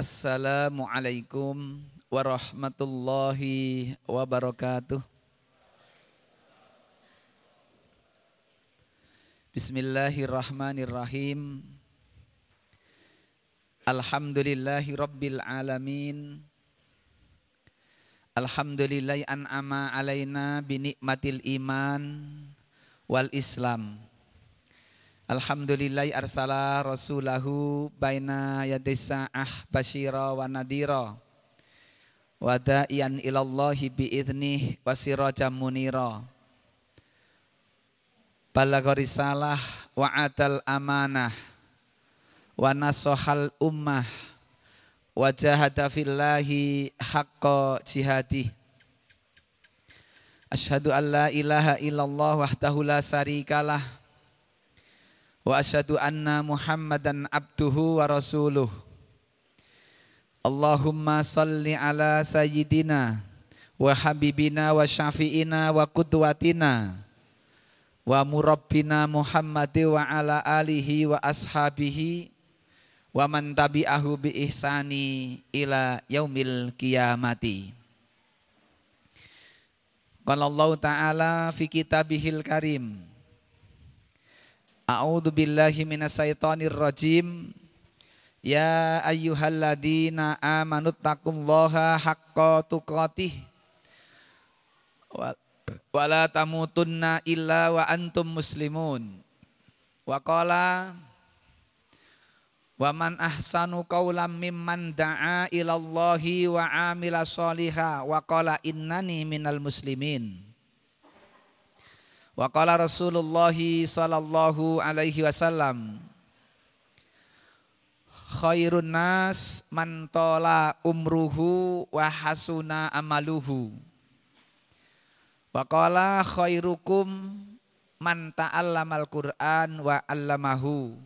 Assalamualaikum warahmatullahi wabarakatuh. Bismillahirrahmanirrahim. Alhamdulillahi rabbil alamin. Alhamdulillahi an'ama alaina binikmatil iman wal islam. Alhamdulillahi arsala rasulahu baina yadisa'ah basyira wa nadira. Wa da'iyan ilallahi bi'idhnih wa sirajam munira. Balagha risalah wa adal amanah wa nasohal ummah wa jahada fillahi haqqa jihadih Asyhadu an la ilaha illallah wahdahu la syarikalah wa asyhadu anna Muhammadan abduhu wa rasuluh. Allahumma salli ala sayyidina wa habibina wa syafi'ina wa qudwatina wa murabbina Muhammadi wa ala alihi wa ashabihi wa man tabi'ahu bi ihsani ila yaumil qiyamati. Qala Allah Ta'ala fi kitabihil karim. A'udzu billahi minasyaitonir rajim. Ya ayyuhalladzina amanu taqullaha haqqa tuqatih. Wa la tamutunna illa wa antum muslimun. Wa qala Wa man ahsanu qawlam mimman da'a ilallahi wa amila sholiha wa qala innani minal muslimin. Wa qala Rasulullah sallallahu alaihi wasallam Khairun nas man tola umruhu wa hasuna amaluhu. Wa qala khairukum man ta'allamal Qur'an wa 'allamahu.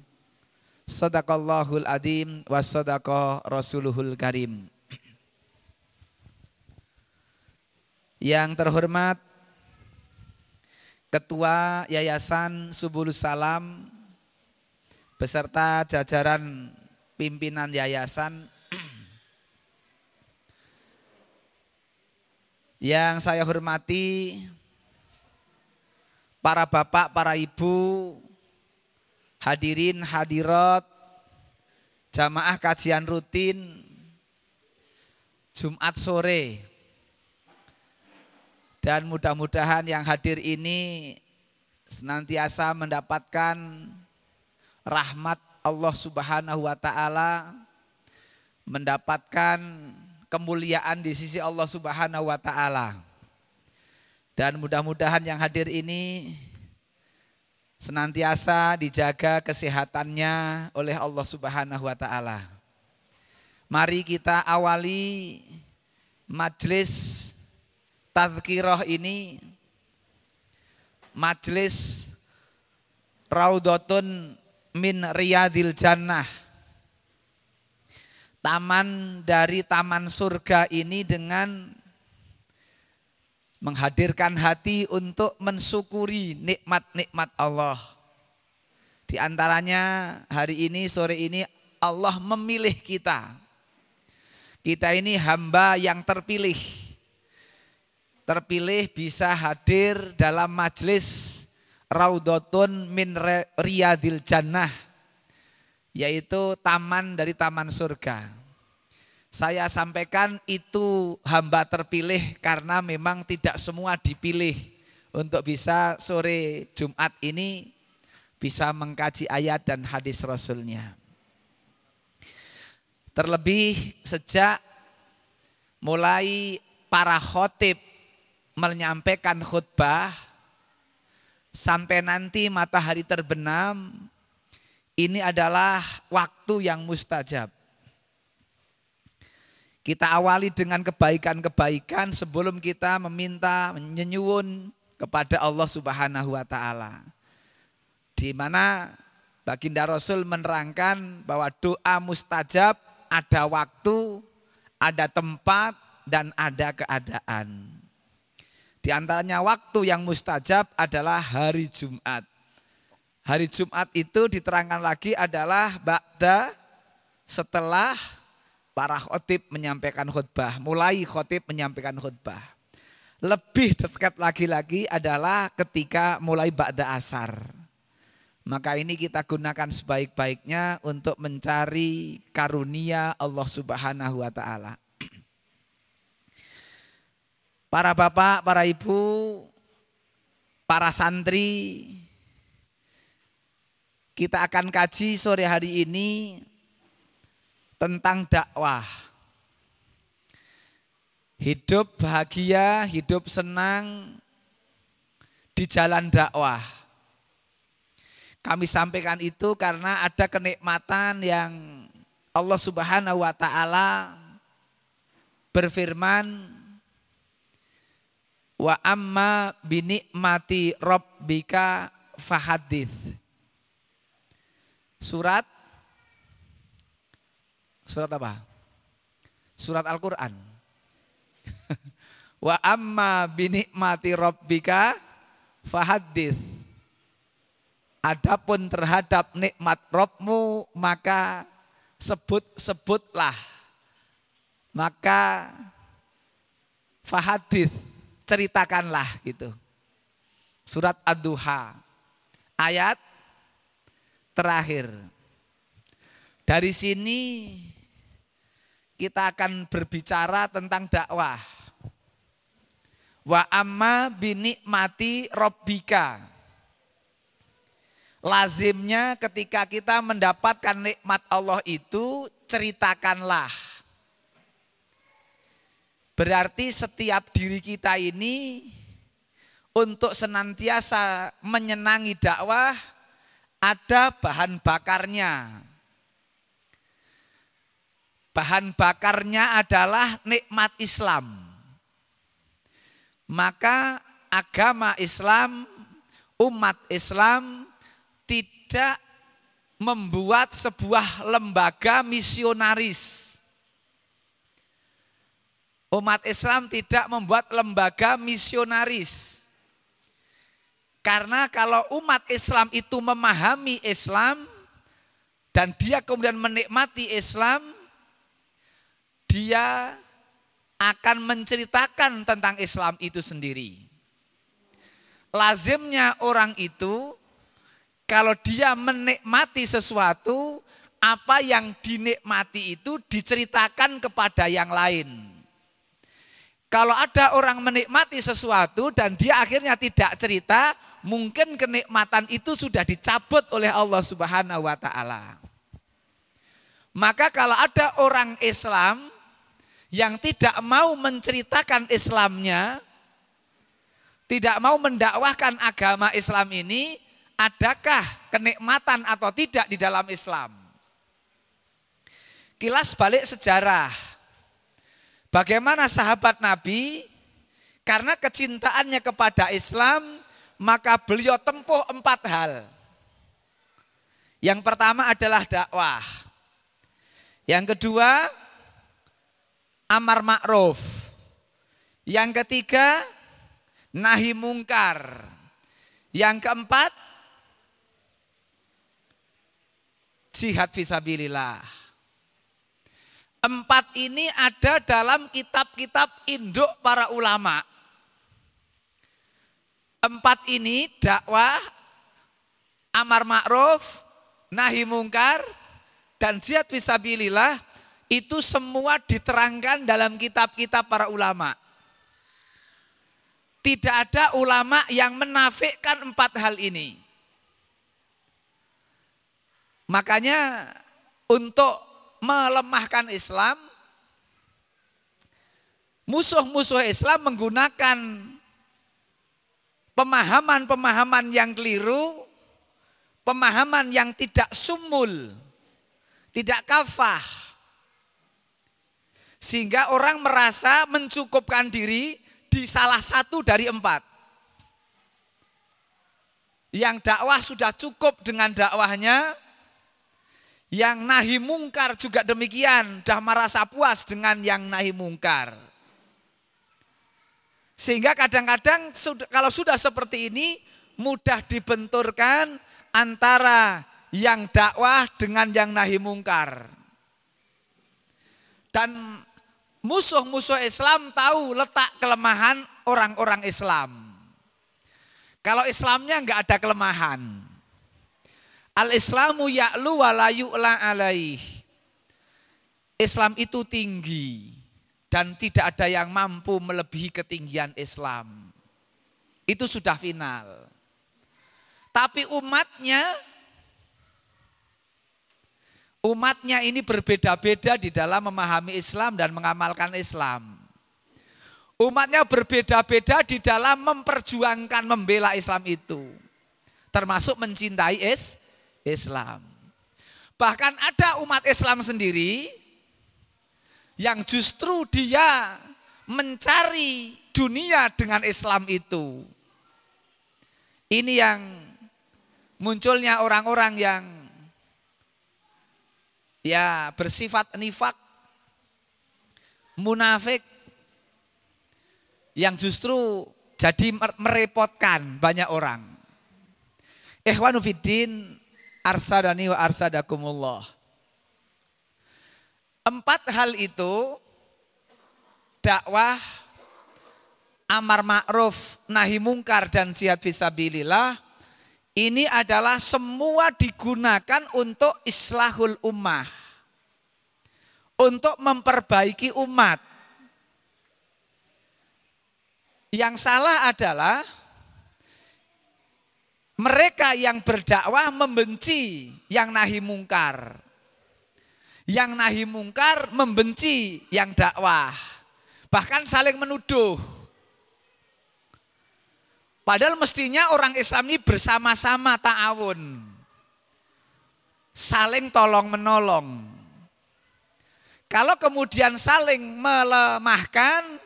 Sadaqallahul adim wa sadaqa rasuluhul karim. Yang terhormat Ketua Yayasan Subul Salam beserta jajaran pimpinan yayasan yang saya hormati para bapak, para ibu, hadirin hadirat jamaah kajian rutin Jumat sore dan mudah-mudahan yang hadir ini senantiasa mendapatkan rahmat Allah Subhanahu wa taala mendapatkan kemuliaan di sisi Allah Subhanahu wa taala. Dan mudah-mudahan yang hadir ini senantiasa dijaga kesehatannya oleh Allah Subhanahu wa taala. Mari kita awali majelis tazkirah ini majelis Raudhatun min Riyadil Jannah. Taman dari taman surga ini dengan menghadirkan hati untuk mensyukuri nikmat-nikmat Allah. Di antaranya hari ini, sore ini Allah memilih kita. Kita ini hamba yang terpilih. Terpilih bisa hadir dalam majlis Raudotun min Riyadil Jannah. Yaitu taman dari taman surga. Saya sampaikan itu hamba terpilih karena memang tidak semua dipilih untuk bisa sore Jumat ini bisa mengkaji ayat dan hadis Rasulnya. Terlebih sejak mulai para khotib menyampaikan khutbah sampai nanti matahari terbenam, ini adalah waktu yang mustajab. Kita awali dengan kebaikan-kebaikan sebelum kita meminta menyenyuun kepada Allah Subhanahu wa taala. Di mana Baginda Rasul menerangkan bahwa doa mustajab ada waktu, ada tempat dan ada keadaan. Di antaranya waktu yang mustajab adalah hari Jumat. Hari Jumat itu diterangkan lagi adalah ba'da setelah para khotib menyampaikan khutbah, mulai khotib menyampaikan khutbah. Lebih dekat lagi-lagi adalah ketika mulai ba'da asar. Maka ini kita gunakan sebaik-baiknya untuk mencari karunia Allah Subhanahu wa taala. Para bapak, para ibu, para santri, kita akan kaji sore hari ini tentang dakwah. Hidup bahagia, hidup senang di jalan dakwah. Kami sampaikan itu karena ada kenikmatan yang Allah Subhanahu wa taala berfirman wa amma binikmati rabbika fahadith. Surat Surat apa? Surat Al-Qur'an. wa amma binikmati rabbika fahadith. Adapun terhadap nikmat Robmu maka sebut-sebutlah. Maka fahadith, ceritakanlah gitu. Surat Ad-Duha ayat terakhir. Dari sini kita akan berbicara tentang dakwah. Wa amma binikmati robbika lazimnya ketika kita mendapatkan nikmat Allah itu ceritakanlah. Berarti setiap diri kita ini untuk senantiasa menyenangi dakwah ada bahan bakarnya. Bahan bakarnya adalah nikmat Islam. Maka agama Islam, umat Islam tidak membuat sebuah lembaga misionaris. Umat Islam tidak membuat lembaga misionaris. Karena kalau umat Islam itu memahami Islam dan dia kemudian menikmati Islam, dia akan menceritakan tentang Islam itu sendiri. Lazimnya orang itu kalau dia menikmati sesuatu, apa yang dinikmati itu diceritakan kepada yang lain. Kalau ada orang menikmati sesuatu dan dia akhirnya tidak cerita, mungkin kenikmatan itu sudah dicabut oleh Allah Subhanahu wa taala. Maka kalau ada orang Islam yang tidak mau menceritakan Islamnya, tidak mau mendakwahkan agama Islam ini, adakah kenikmatan atau tidak di dalam Islam? Kilas balik sejarah. Bagaimana sahabat Nabi karena kecintaannya kepada Islam maka beliau tempuh empat hal. Yang pertama adalah dakwah. Yang kedua amar ma'ruf. Yang ketiga nahi mungkar. Yang keempat jihad visabilillah. Empat ini ada dalam kitab-kitab induk para ulama. Empat ini dakwah, amar ma'ruf, nahi mungkar, dan jihad visabilillah itu semua diterangkan dalam kitab-kitab para ulama. Tidak ada ulama yang menafikan empat hal ini. Makanya untuk melemahkan Islam, musuh-musuh Islam menggunakan pemahaman-pemahaman yang keliru, pemahaman yang tidak sumul, tidak kafah. Sehingga orang merasa mencukupkan diri di salah satu dari empat. Yang dakwah sudah cukup dengan dakwahnya, yang nahi mungkar juga demikian, dah merasa puas dengan yang nahi mungkar. Sehingga kadang-kadang kalau sudah seperti ini mudah dibenturkan antara yang dakwah dengan yang nahi mungkar. Dan musuh-musuh Islam tahu letak kelemahan orang-orang Islam. Kalau Islamnya enggak ada kelemahan. Al-Islamu ya'lu wa la alaih. Islam itu tinggi dan tidak ada yang mampu melebihi ketinggian Islam. Itu sudah final. Tapi umatnya umatnya ini berbeda-beda di dalam memahami Islam dan mengamalkan Islam. Umatnya berbeda-beda di dalam memperjuangkan membela Islam itu. Termasuk mencintai is, Islam. Bahkan ada umat Islam sendiri yang justru dia mencari dunia dengan Islam itu. Ini yang munculnya orang-orang yang ya bersifat nifak, munafik, yang justru jadi merepotkan banyak orang. Ikhwanu fiddin arsadani wa arsadakumullah. Empat hal itu dakwah, amar ma'ruf, nahi mungkar dan jihad fisabilillah ini adalah semua digunakan untuk islahul ummah. Untuk memperbaiki umat. Yang salah adalah mereka yang berdakwah membenci yang nahi mungkar. Yang nahi mungkar membenci yang dakwah. Bahkan saling menuduh. Padahal mestinya orang Islam ini bersama-sama ta'awun. Saling tolong menolong. Kalau kemudian saling melemahkan,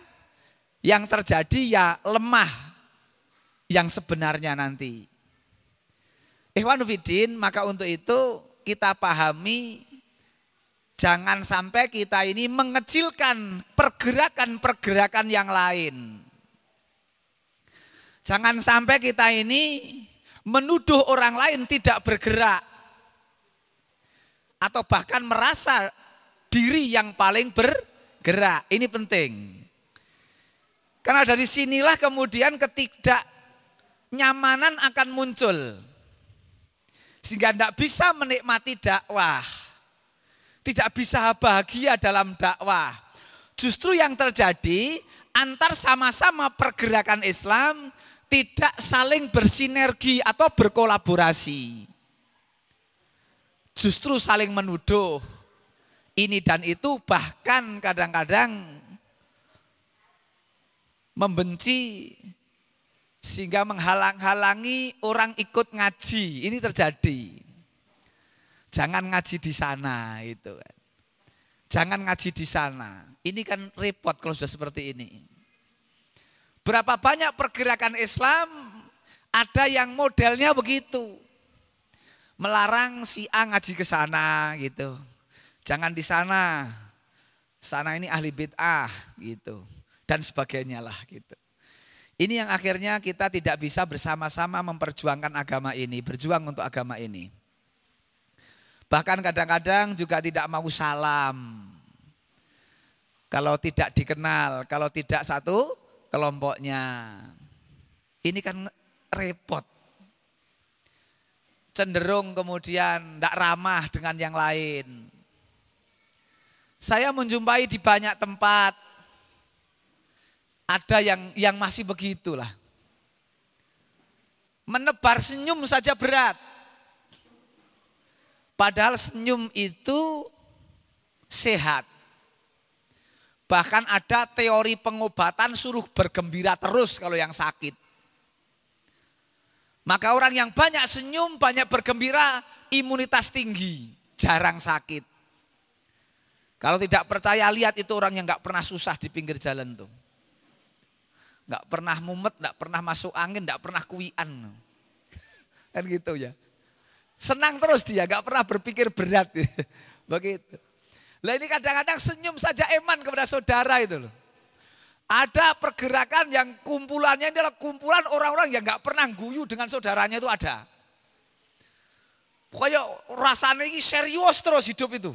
yang terjadi ya lemah yang sebenarnya nanti. Ikhwan Fidin, maka untuk itu kita pahami jangan sampai kita ini mengecilkan pergerakan-pergerakan yang lain. Jangan sampai kita ini menuduh orang lain tidak bergerak. Atau bahkan merasa diri yang paling bergerak. Ini penting. Karena dari sinilah kemudian ketidaknyamanan akan muncul. Sehingga tidak bisa menikmati dakwah. Tidak bisa bahagia dalam dakwah. Justru yang terjadi antar sama-sama pergerakan Islam tidak saling bersinergi atau berkolaborasi. Justru saling menuduh ini dan itu bahkan kadang-kadang membenci sehingga menghalang-halangi orang ikut ngaji. Ini terjadi. Jangan ngaji di sana itu kan. Jangan ngaji di sana. Ini kan repot kalau sudah seperti ini. Berapa banyak pergerakan Islam ada yang modelnya begitu. Melarang si A ngaji ke sana gitu. Jangan di sana. Sana ini ahli bid'ah gitu. Dan sebagainya lah gitu. Ini yang akhirnya kita tidak bisa bersama-sama memperjuangkan agama ini, berjuang untuk agama ini. Bahkan kadang-kadang juga tidak mau salam. Kalau tidak dikenal, kalau tidak satu kelompoknya. Ini kan repot. Cenderung kemudian tidak ramah dengan yang lain. Saya menjumpai di banyak tempat ada yang yang masih begitulah. Menebar senyum saja berat. Padahal senyum itu sehat. Bahkan ada teori pengobatan suruh bergembira terus kalau yang sakit. Maka orang yang banyak senyum, banyak bergembira, imunitas tinggi, jarang sakit. Kalau tidak percaya lihat itu orang yang nggak pernah susah di pinggir jalan tuh. Nggak pernah mumet, nggak pernah masuk angin, nggak pernah kuian. Kan gitu ya. Senang terus dia, nggak pernah berpikir berat. Begitu. Lah ini kadang-kadang senyum saja eman kepada saudara itu loh. Ada pergerakan yang kumpulannya adalah kumpulan orang-orang yang nggak pernah guyu dengan saudaranya itu ada. Pokoknya rasanya ini serius terus hidup itu.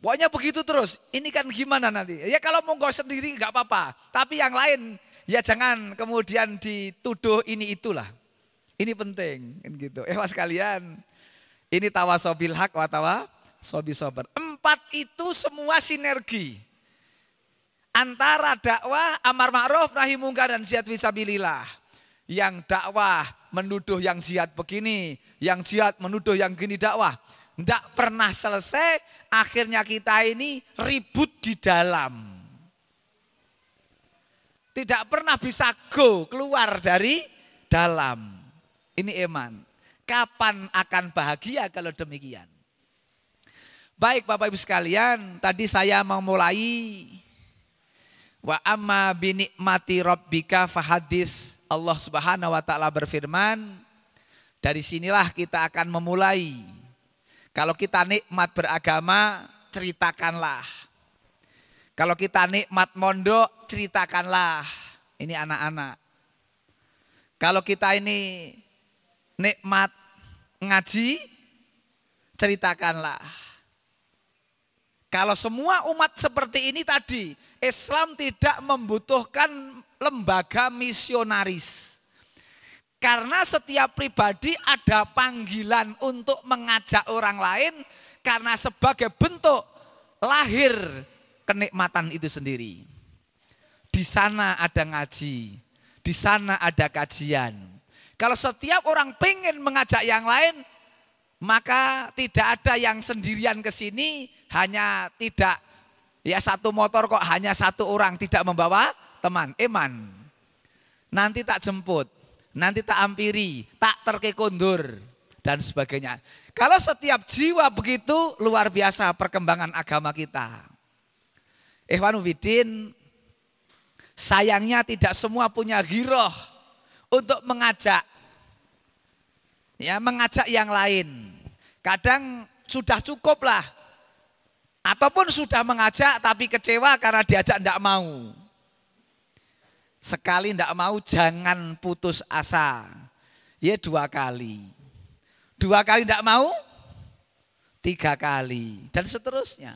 Pokoknya begitu terus. Ini kan gimana nanti? Ya kalau mau kau sendiri nggak apa-apa. Tapi yang lain ya jangan kemudian dituduh ini itulah. Ini penting kan gitu. Eh mas kalian, ini tawasobil hak wa tawa sobi sober. Empat itu semua sinergi. Antara dakwah, amar ma'ruf, nahi mungkar dan jihad visabilillah. Yang dakwah menuduh yang jihad begini, yang jihad menuduh yang gini dakwah. Tidak pernah selesai, akhirnya kita ini ribut di dalam. Tidak pernah bisa go keluar dari dalam. Ini iman. Kapan akan bahagia kalau demikian? Baik Bapak Ibu sekalian, tadi saya mau mulai wa amma binikmati rabbika fahadis. Allah Subhanahu wa taala berfirman, dari sinilah kita akan memulai kalau kita nikmat beragama, ceritakanlah. Kalau kita nikmat mondok, ceritakanlah. Ini anak-anak. Kalau kita ini nikmat ngaji, ceritakanlah. Kalau semua umat seperti ini tadi, Islam tidak membutuhkan lembaga misionaris. Karena setiap pribadi ada panggilan untuk mengajak orang lain karena sebagai bentuk lahir kenikmatan itu sendiri. Di sana ada ngaji, di sana ada kajian. Kalau setiap orang pengen mengajak yang lain, maka tidak ada yang sendirian ke sini, hanya tidak ya satu motor kok hanya satu orang tidak membawa teman, eman. Nanti tak jemput nanti tak ampiri, tak terkekondur dan sebagainya. Kalau setiap jiwa begitu luar biasa perkembangan agama kita. Ikhwanu Widin, sayangnya tidak semua punya giroh untuk mengajak. Ya, mengajak yang lain. Kadang sudah cukup lah. Ataupun sudah mengajak tapi kecewa karena diajak tidak mau. Sekali tidak mau jangan putus asa. Ya dua kali. Dua kali tidak mau, tiga kali. Dan seterusnya.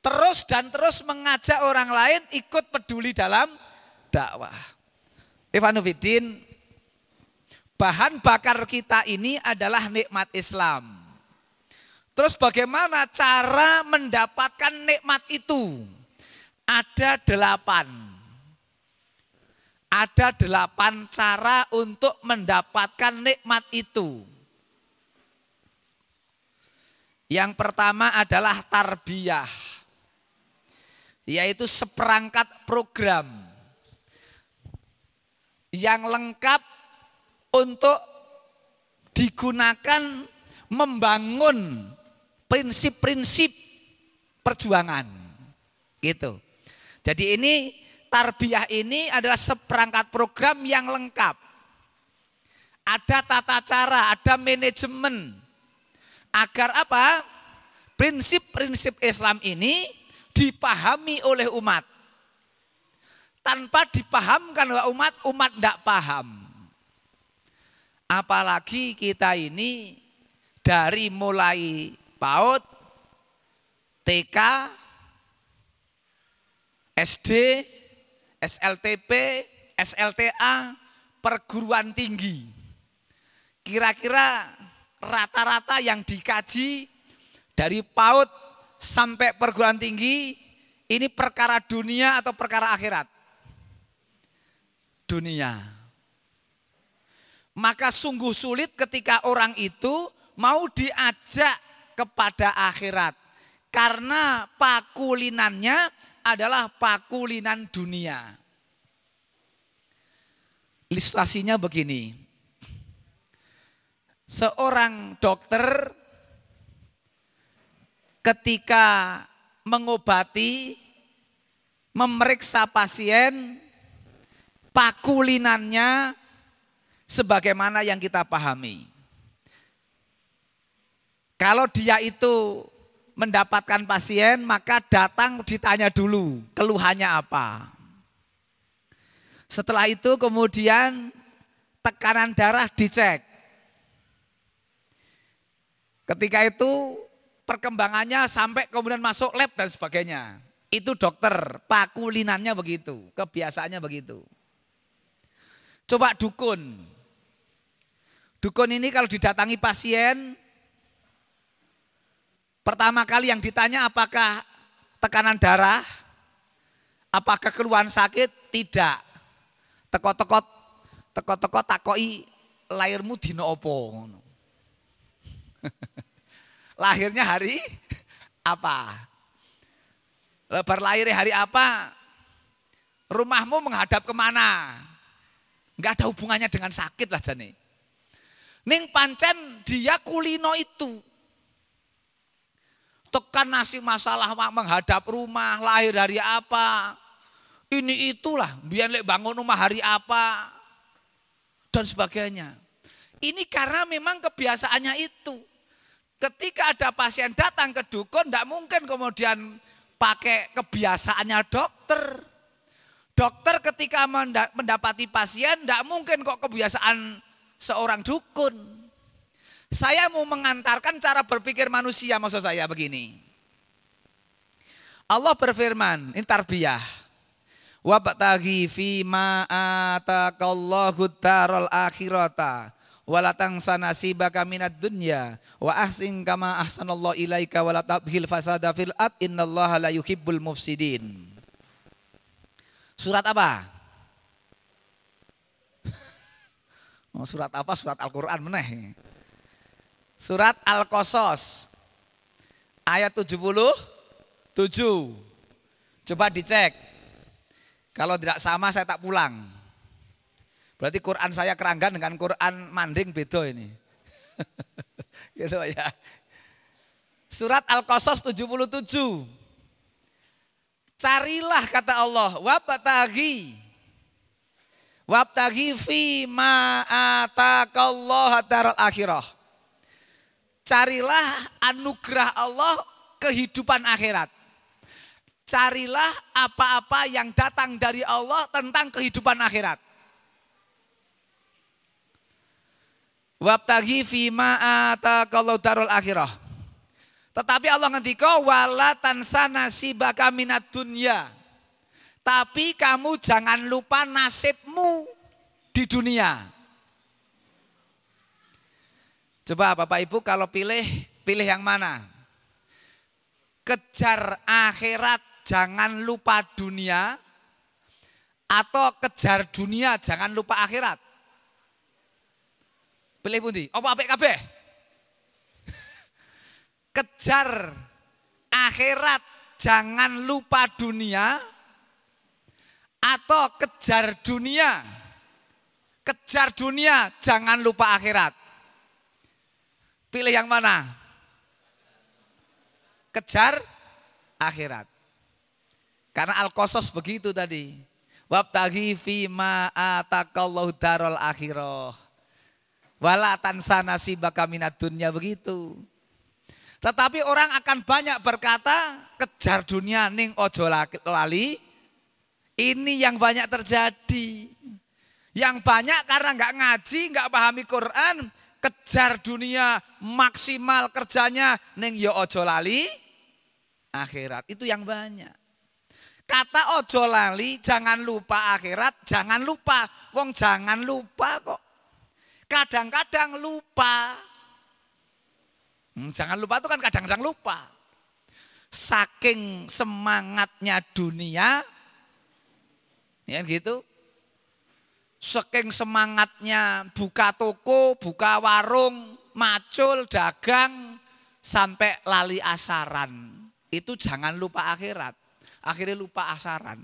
Terus dan terus mengajak orang lain ikut peduli dalam dakwah. Ivanuddin, bahan bakar kita ini adalah nikmat Islam. Terus bagaimana cara mendapatkan nikmat itu? Ada delapan. Ada delapan cara untuk mendapatkan nikmat itu. Yang pertama adalah tarbiyah. Yaitu seperangkat program yang lengkap untuk digunakan membangun prinsip-prinsip perjuangan. Gitu. Jadi ini tarbiyah ini adalah seperangkat program yang lengkap. Ada tata cara, ada manajemen. Agar apa? Prinsip-prinsip Islam ini dipahami oleh umat. Tanpa dipahamkan oleh umat, umat tidak paham. Apalagi kita ini dari mulai PAUD, TK, SD, SLTP, SLTA, perguruan tinggi. Kira-kira rata-rata yang dikaji dari PAUD sampai perguruan tinggi ini perkara dunia atau perkara akhirat? Dunia. Maka sungguh sulit ketika orang itu mau diajak kepada akhirat. Karena pakulinannya adalah pakulinan dunia. Ilustrasinya begini. Seorang dokter ketika mengobati, memeriksa pasien, pakulinannya sebagaimana yang kita pahami. Kalau dia itu mendapatkan pasien, maka datang ditanya dulu keluhannya apa. Setelah itu kemudian tekanan darah dicek. Ketika itu perkembangannya sampai kemudian masuk lab dan sebagainya. Itu dokter, pakulinannya begitu, kebiasaannya begitu. Coba dukun. Dukun ini kalau didatangi pasien, pertama kali yang ditanya apakah tekanan darah, apakah keluhan sakit? Tidak. Teko-teko teko-teko takoi lahirmu dino opo Lahirnya hari apa? Lebar lahir hari apa? Rumahmu menghadap ke mana? Enggak ada hubungannya dengan sakit lah jane. Ning pancen dia kulino itu. Tekan nasi masalah menghadap rumah, lahir hari apa. Ini itulah, biar lek bangun rumah hari apa. Dan sebagainya. Ini karena memang kebiasaannya itu. Ketika ada pasien datang ke dukun, tidak mungkin kemudian pakai kebiasaannya dokter. Dokter ketika mendapati pasien, tidak mungkin kok kebiasaan seorang dukun. Saya mau mengantarkan cara berpikir manusia maksud saya begini. Allah berfirman, ini tarbiyah. Wabtaghi fi ma atakallahu darul akhirata wala tangsa nasibaka minad dunya wa ahsin kama ahsanallahu ilaika wala tabhil fasada fil ard innallaha la yuhibbul mufsidin. Surat apa? Oh, surat apa? Surat Al-Qur'an meneh. Surat Al-Qasas ayat 77. Coba dicek. Kalau tidak sama saya tak pulang. Berarti Quran saya keranggan dengan Quran manding beda ini. gitu ya. Surat Al-Qasas 77. Carilah kata Allah, wabtaghi. Wabtaghi fi ma atakallahu daral akhirah Carilah anugerah Allah kehidupan akhirat. Carilah apa-apa yang datang dari Allah tentang kehidupan akhirat. Wabtagi fima atakallahu darul akhirah. Tetapi Allah ngendika wala tansa nasibaka minat dunya. Tapi kamu jangan lupa nasibmu di dunia. Coba Bapak Ibu kalau pilih, pilih yang mana? Kejar akhirat, jangan lupa dunia. Atau kejar dunia, jangan lupa akhirat. Pilih pundi? Apa apik kabeh? Kejar akhirat, jangan lupa dunia. Atau kejar dunia. Kejar dunia, jangan lupa akhirat. Pilih yang mana? Kejar akhirat. Karena al-kosos begitu tadi. Wabtagi fima atakallahu darul akhirah. Wala tansa nasibaka minat dunia begitu. Tetapi orang akan banyak berkata, kejar dunia ning ojo lali. Ini yang banyak terjadi. Yang banyak karena nggak ngaji, nggak pahami Quran, kejar dunia maksimal kerjanya neng yo ojo lali akhirat. Itu yang banyak. Kata ojo lali jangan lupa akhirat jangan lupa. Wong jangan lupa kok. Kadang-kadang lupa. Hmm, jangan lupa itu kan kadang-kadang lupa. Saking semangatnya dunia ya gitu Saking semangatnya buka toko, buka warung, macul, dagang, sampai lali asaran. Itu jangan lupa akhirat. Akhirnya lupa asaran.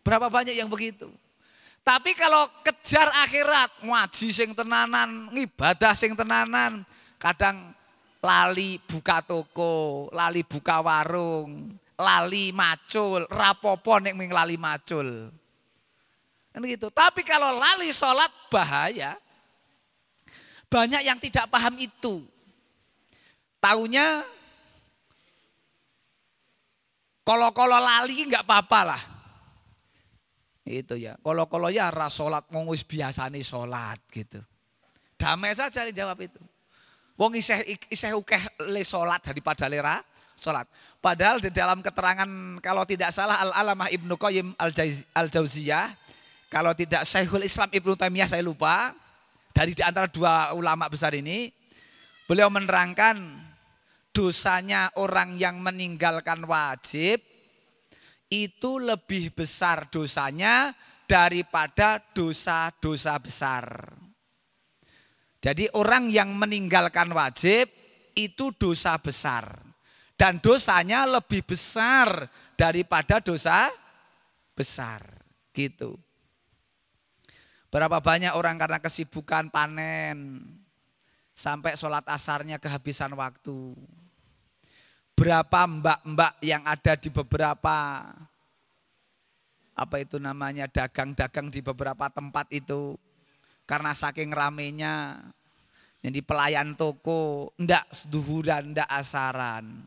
Berapa banyak yang begitu? Tapi kalau kejar akhirat, ngaji sing tenanan, ngibadah sing tenanan, kadang lali buka toko, lali buka warung, lali macul, rapopo nek ming lali macul. Kan gitu. Tapi kalau lali sholat bahaya. Banyak yang tidak paham itu. Taunya kalau-kalau lali nggak apa-apa lah. Itu ya. Kalau-kalau ya ras sholat mau biasa nih sholat gitu. Damai saja dijawab itu. Wong iseh iseh ukeh le salat daripada lera salat. Padahal di dalam keterangan kalau tidak salah Al-Alamah Ibnu Qayyim Al-Jauziyah, kalau tidak Syekhul Islam Ibnu Taimiyah saya lupa, dari di antara dua ulama besar ini, beliau menerangkan dosanya orang yang meninggalkan wajib itu lebih besar dosanya daripada dosa-dosa besar. Jadi orang yang meninggalkan wajib itu dosa besar. Dan dosanya lebih besar daripada dosa besar. Gitu. Berapa banyak orang karena kesibukan panen. Sampai sholat asarnya kehabisan waktu. Berapa mbak-mbak yang ada di beberapa apa itu namanya dagang-dagang di beberapa tempat itu karena saking ramenya jadi pelayan toko ndak duhuran ndak asaran.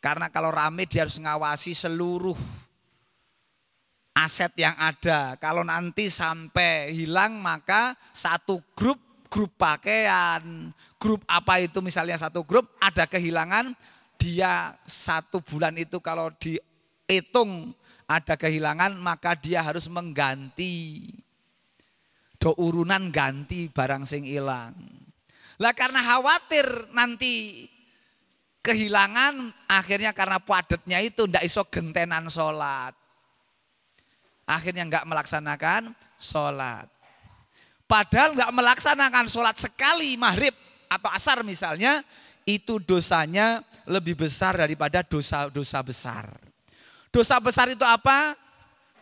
Karena kalau rame dia harus ngawasi seluruh aset yang ada. Kalau nanti sampai hilang maka satu grup grup pakaian, grup apa itu misalnya satu grup ada kehilangan dia satu bulan itu kalau dihitung ada kehilangan maka dia harus mengganti do urunan ganti barang sing hilang. Lah karena khawatir nanti kehilangan akhirnya karena padatnya itu ndak iso gentenan sholat. Akhirnya nggak melaksanakan sholat. Padahal nggak melaksanakan sholat sekali maghrib atau asar misalnya, itu dosanya lebih besar daripada dosa-dosa besar. Dosa besar itu apa?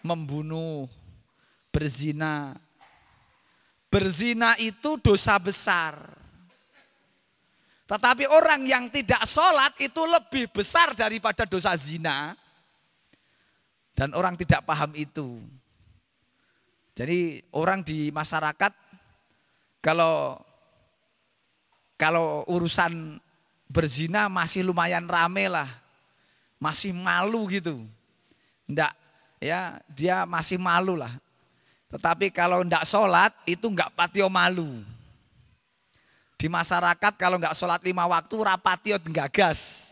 Membunuh, berzina, Berzina itu dosa besar. Tetapi orang yang tidak sholat itu lebih besar daripada dosa zina. Dan orang tidak paham itu. Jadi orang di masyarakat kalau kalau urusan berzina masih lumayan rame lah. Masih malu gitu. Enggak ya, dia masih malu lah. Tetapi kalau tidak sholat itu enggak patio malu. Di masyarakat kalau enggak sholat lima waktu rapatio gas.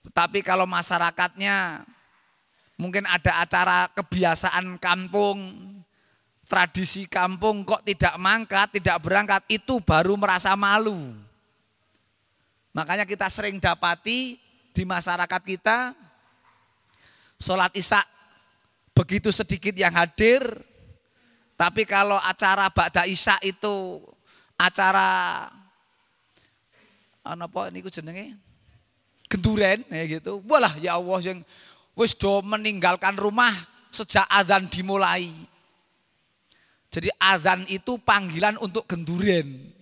Tetapi kalau masyarakatnya mungkin ada acara kebiasaan kampung, tradisi kampung kok tidak mangkat, tidak berangkat, itu baru merasa malu. Makanya kita sering dapati di masyarakat kita, sholat isya begitu sedikit yang hadir, tapi kalau acara Ba'da Isya itu acara apa niku jenenge? Genduren ya gitu. Walah ya Allah yang wis do meninggalkan rumah sejak adzan dimulai. Jadi adzan itu panggilan untuk genduren.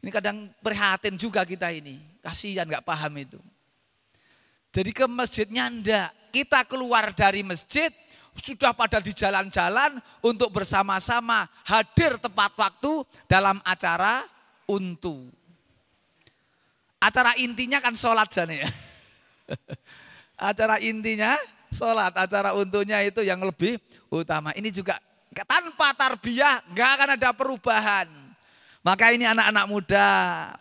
Ini kadang prihatin juga kita ini. Kasihan nggak paham itu. Jadi ke masjidnya ndak. Kita keluar dari masjid, sudah pada di jalan-jalan untuk bersama-sama hadir tepat waktu dalam acara untu. Acara intinya kan sholat sana ya. acara intinya sholat, acara untunya itu yang lebih utama. Ini juga tanpa tarbiyah nggak akan ada perubahan. Maka ini anak-anak muda,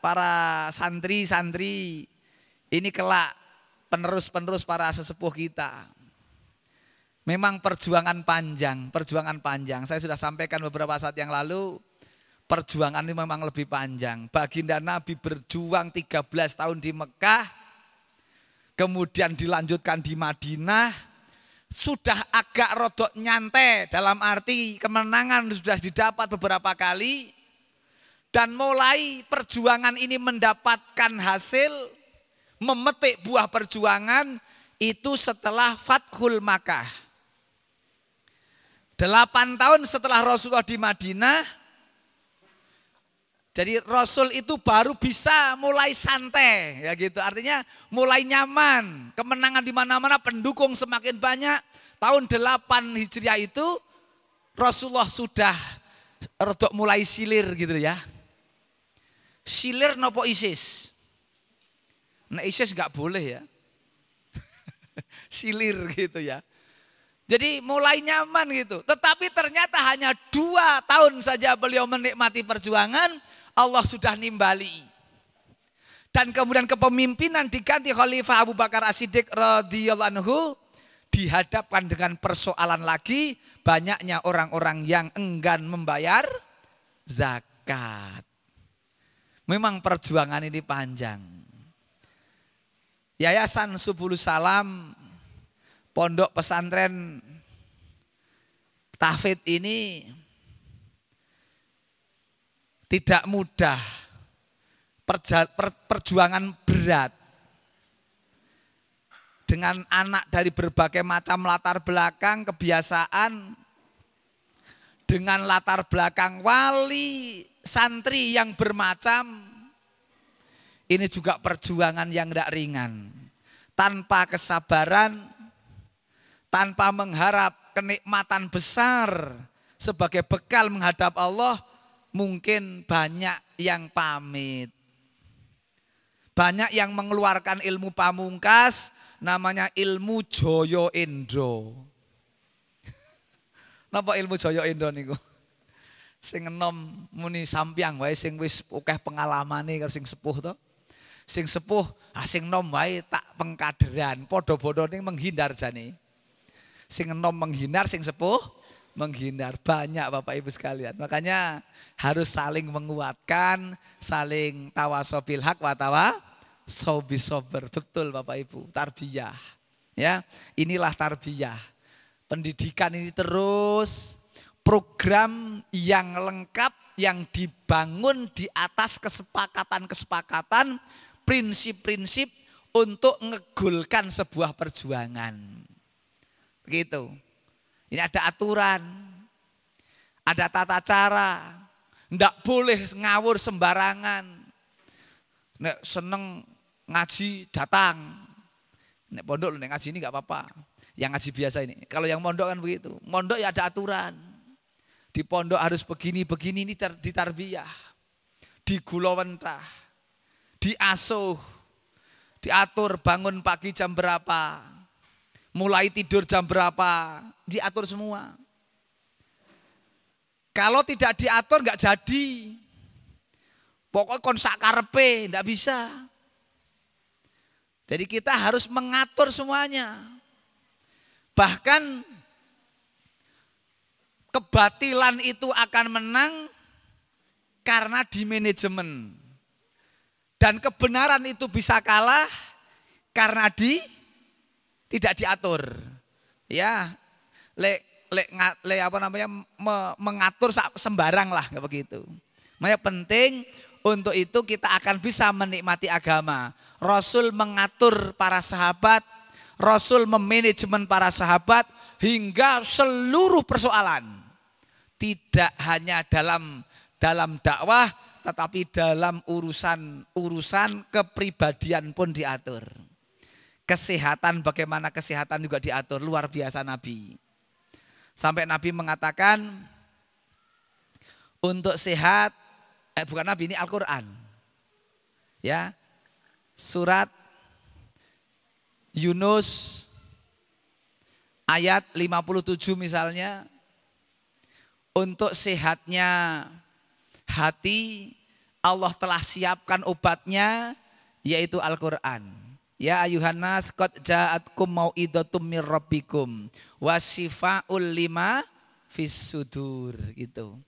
para santri-santri, ini kelak penerus-penerus para sesepuh kita. Memang perjuangan panjang, perjuangan panjang. Saya sudah sampaikan beberapa saat yang lalu, perjuangan ini memang lebih panjang. Baginda Nabi berjuang 13 tahun di Mekah, kemudian dilanjutkan di Madinah, sudah agak rodok nyantai dalam arti kemenangan sudah didapat beberapa kali, dan mulai perjuangan ini mendapatkan hasil, memetik buah perjuangan, itu setelah Fathul Makkah. Delapan tahun setelah Rasulullah di Madinah, jadi Rasul itu baru bisa mulai santai, ya gitu. Artinya mulai nyaman, kemenangan di mana-mana, pendukung semakin banyak. Tahun 8 Hijriah itu Rasulullah sudah rodok mulai silir gitu ya. Silir nopo ISIS. Nah ISIS nggak boleh ya. silir gitu ya. Jadi mulai nyaman gitu. Tetapi ternyata hanya dua tahun saja beliau menikmati perjuangan. Allah sudah nimbali. Dan kemudian kepemimpinan diganti Khalifah Abu Bakar As-Siddiq radhiyallahu anhu dihadapkan dengan persoalan lagi banyaknya orang-orang yang enggan membayar zakat. Memang perjuangan ini panjang. Yayasan Subul Salam Pondok Pesantren Tafid ini tidak mudah. Perjuangan berat. Dengan anak dari berbagai macam latar belakang, kebiasaan, dengan latar belakang wali, santri yang bermacam, ini juga perjuangan yang tidak ringan. Tanpa kesabaran, tanpa mengharap kenikmatan besar sebagai bekal menghadap Allah, mungkin banyak yang pamit. Banyak yang mengeluarkan ilmu pamungkas namanya ilmu Joyo Indo. Napa ilmu Joyo Indo niku? Sing enom muni sampiang wae sing wis akeh pengalamane karo sing sepuh to. Sing sepuh, ah sing nom wae tak pengkaderan, padha-padha menghindar jane. Sing enom menghindar, sing sepuh menghindar. Banyak Bapak Ibu sekalian. Makanya harus saling menguatkan, saling tawasobil hak wa tawa sobi sober. Betul Bapak Ibu, tarbiyah. Ya, inilah tarbiyah. Pendidikan ini terus program yang lengkap yang dibangun di atas kesepakatan-kesepakatan, prinsip-prinsip untuk ngegulkan sebuah perjuangan. Begitu. Ini ada aturan, ada tata cara, ndak boleh ngawur sembarangan. Nek seneng ngaji datang. Nek pondok nek ngaji ini nggak apa-apa. Yang ngaji biasa ini. Kalau yang mondok kan begitu. Mondok ya ada aturan. Di pondok harus begini-begini ini tar, ditarbiyah. Digulawentah. Diasuh. Diatur bangun pagi jam berapa. Mulai tidur jam berapa. Diatur semua. Kalau tidak diatur nggak jadi. Pokoknya konsak karpe, nggak bisa. Jadi kita harus mengatur semuanya. Bahkan kebatilan itu akan menang karena di manajemen. Dan kebenaran itu bisa kalah karena di tidak diatur. Ya, le, le, le apa namanya me, mengatur sembarang lah nggak begitu. Makanya penting untuk itu kita akan bisa menikmati agama. Rasul mengatur para sahabat, Rasul memanajemen para sahabat hingga seluruh persoalan. Tidak hanya dalam dalam dakwah tetapi dalam urusan-urusan kepribadian pun diatur. Kesehatan bagaimana kesehatan juga diatur luar biasa Nabi. Sampai Nabi mengatakan untuk sehat eh bukan Nabi ini Al-Qur'an. Ya, surat Yunus ayat 57 misalnya untuk sehatnya hati Allah telah siapkan obatnya yaitu Al-Qur'an. Ya ayuhan nas qad ja'atkum mau'idatum mir rabbikum wa lima fis sudur gitu.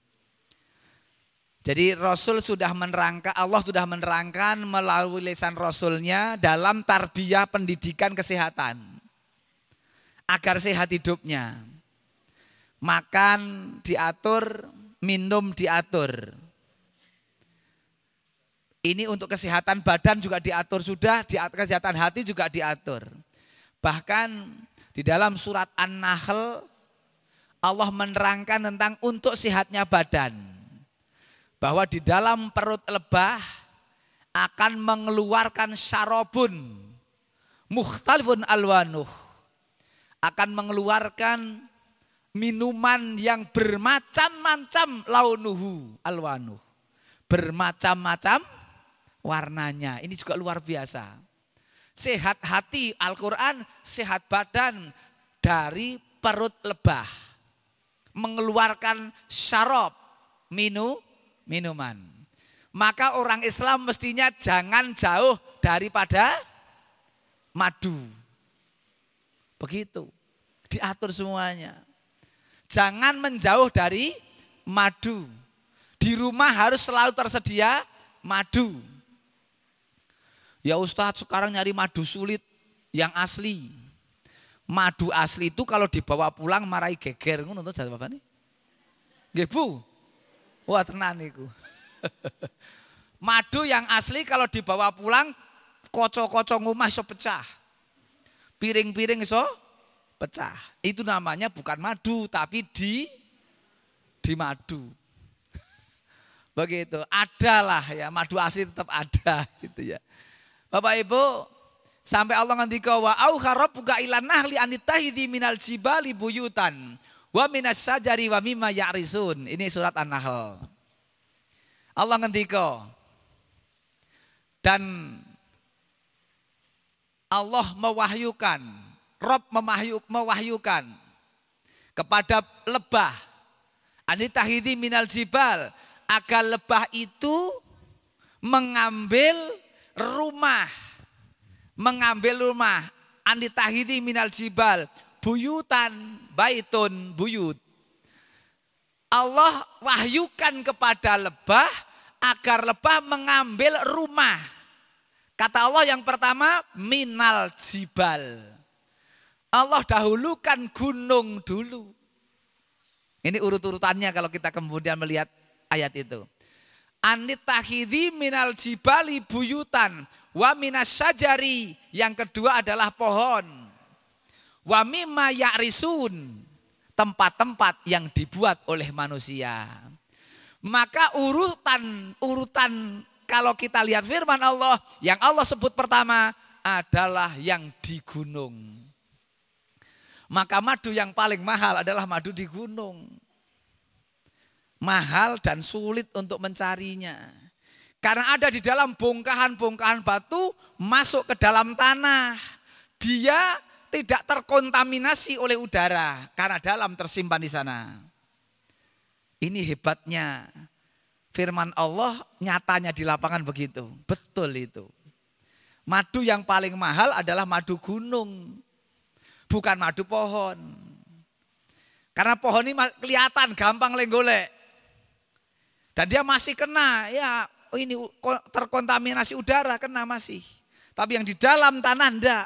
Jadi Rasul sudah menerangkan, Allah sudah menerangkan melalui lisan Rasulnya dalam tarbiyah pendidikan kesehatan. Agar sehat hidupnya. Makan diatur, minum diatur. Ini untuk kesehatan badan juga diatur sudah, kesehatan hati juga diatur. Bahkan di dalam surat An-Nahl Allah menerangkan tentang untuk sehatnya badan. Bahwa di dalam perut lebah akan mengeluarkan syarobun mukhtalifun alwanuh. Akan mengeluarkan minuman yang bermacam-macam launuhu alwanuh. Bermacam-macam warnanya ini juga luar biasa sehat hati Al-Quran sehat badan dari perut lebah mengeluarkan syarab minu minuman. Maka orang Islam mestinya jangan jauh daripada madu. Begitu. Diatur semuanya. Jangan menjauh dari madu. Di rumah harus selalu tersedia madu. Ya Ustadz sekarang nyari madu sulit yang asli. Madu asli itu kalau dibawa pulang marai geger ngono to Bapak nih. Bu. Wah tenan niku. Madu yang asli kalau dibawa pulang kocok-kocok rumah iso pecah. Piring-piring iso pecah. Itu namanya bukan madu tapi di di madu. Begitu. Adalah ya madu asli tetap ada gitu ya. Bapak Ibu, Sampai Allah ngendika wa au buka ilan nahli anitahidi minal jibali buyutan wa minas sajari wa mimma ya'risun. Ini surat An-Nahl. Allah ngendika dan Allah mewahyukan, Rob memahyu, mewahyukan kepada lebah anitahidi minal jibal agar lebah itu mengambil rumah mengambil rumah anitahidi minal jibal buyutan baitun buyut. Allah wahyukan kepada lebah agar lebah mengambil rumah. Kata Allah yang pertama minal jibal. Allah dahulukan gunung dulu. Ini urut-urutannya kalau kita kemudian melihat ayat itu. Anitahidi minal jibali buyutan Wa minas sajari, yang kedua adalah pohon. Wa mimma ya'risun, tempat-tempat yang dibuat oleh manusia. Maka urutan urutan kalau kita lihat firman Allah, yang Allah sebut pertama adalah yang di gunung. Maka madu yang paling mahal adalah madu di gunung. Mahal dan sulit untuk mencarinya. Karena ada di dalam bongkahan-bongkahan batu masuk ke dalam tanah. Dia tidak terkontaminasi oleh udara karena dalam tersimpan di sana. Ini hebatnya firman Allah nyatanya di lapangan begitu. Betul itu. Madu yang paling mahal adalah madu gunung. Bukan madu pohon. Karena pohon ini kelihatan gampang lenggolek. Dan dia masih kena, ya ini terkontaminasi udara kena masih. Tapi yang di dalam tanah enggak.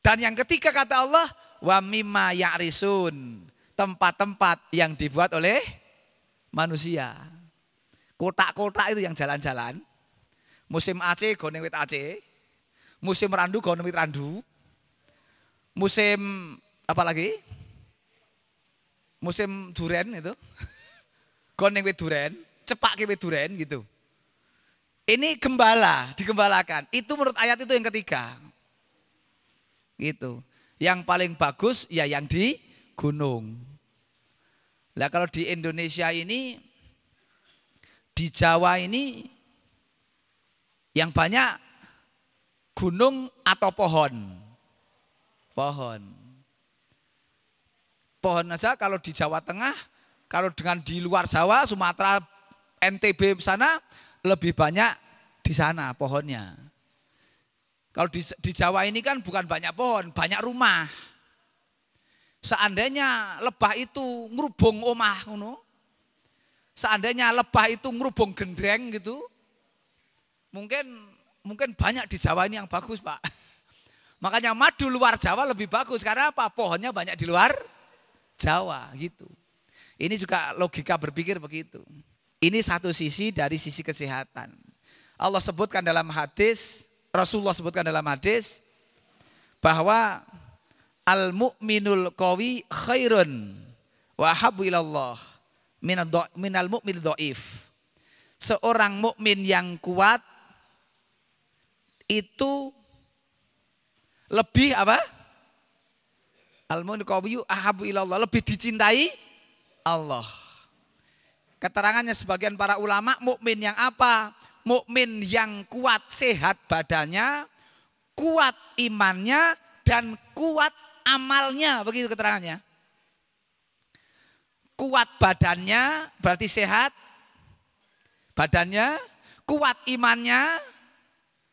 Dan yang ketiga kata Allah, wa mimma ya'risun. Tempat-tempat yang dibuat oleh manusia. Kotak-kotak itu yang jalan-jalan. Musim Aceh goneng wit Aceh. Musim randu goneng wit randu. Musim apa lagi? Musim duren itu. Goneng wit duren cepak ke duren gitu. Ini gembala, digembalakan. Itu menurut ayat itu yang ketiga. Gitu. Yang paling bagus ya yang di gunung. Lah kalau di Indonesia ini di Jawa ini yang banyak gunung atau pohon. Pohon. Pohon saja kalau di Jawa Tengah, kalau dengan di luar Jawa, Sumatera, NTB sana lebih banyak di sana pohonnya. Kalau di, di Jawa ini kan bukan banyak pohon, banyak rumah. Seandainya lebah itu ngerubung omah, ngono. Seandainya lebah itu ngerubung gendreng gitu, mungkin mungkin banyak di Jawa ini yang bagus pak. Makanya madu luar Jawa lebih bagus karena apa? Pohonnya banyak di luar Jawa gitu. Ini juga logika berpikir begitu. Ini satu sisi dari sisi kesehatan. Allah sebutkan dalam hadis, Rasulullah sebutkan dalam hadis bahwa al mu'minul qawi khairun wa habbu ilallah minal mu'min dhaif. Seorang mukmin yang kuat itu lebih apa? Al mu'minul qawi ahabu ilallah, lebih dicintai Allah. Keterangannya sebagian para ulama mukmin yang apa? Mukmin yang kuat sehat badannya, kuat imannya dan kuat amalnya, begitu keterangannya. Kuat badannya berarti sehat, badannya, kuat imannya,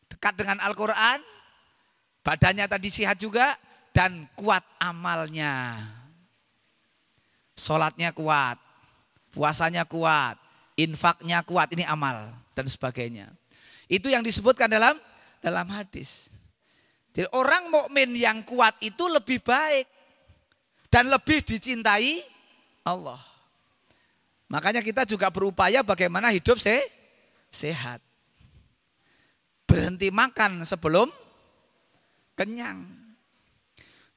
dekat dengan Al-Quran, badannya tadi sehat juga, dan kuat amalnya. Sholatnya kuat, puasanya kuat, infaknya kuat, ini amal dan sebagainya. Itu yang disebutkan dalam dalam hadis. Jadi orang mukmin yang kuat itu lebih baik dan lebih dicintai Allah. Makanya kita juga berupaya bagaimana hidup se sehat. Berhenti makan sebelum kenyang.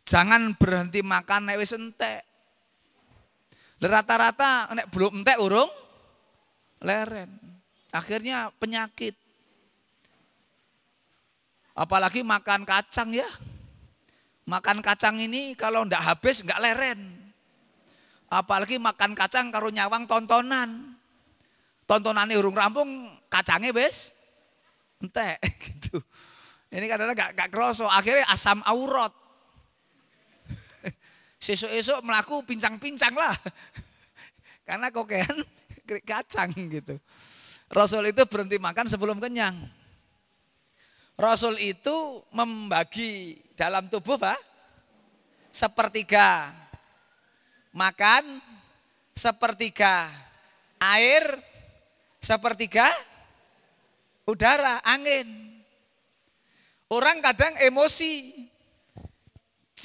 Jangan berhenti makan nek wis entek. Rata-rata nek belum entek urung leren. Akhirnya penyakit. Apalagi makan kacang ya. Makan kacang ini kalau ndak habis nggak leren. Apalagi makan kacang karo nyawang tontonan. Tontonan urung rampung kacangnya bes entek gitu. Ini kadang-kadang gak, gak kroso, akhirnya asam aurat. Sesuk-esuk melaku pincang-pincang lah. Karena kokean kacang gitu. Rasul itu berhenti makan sebelum kenyang. Rasul itu membagi dalam tubuh Pak sepertiga makan, sepertiga air, sepertiga udara, angin. Orang kadang emosi.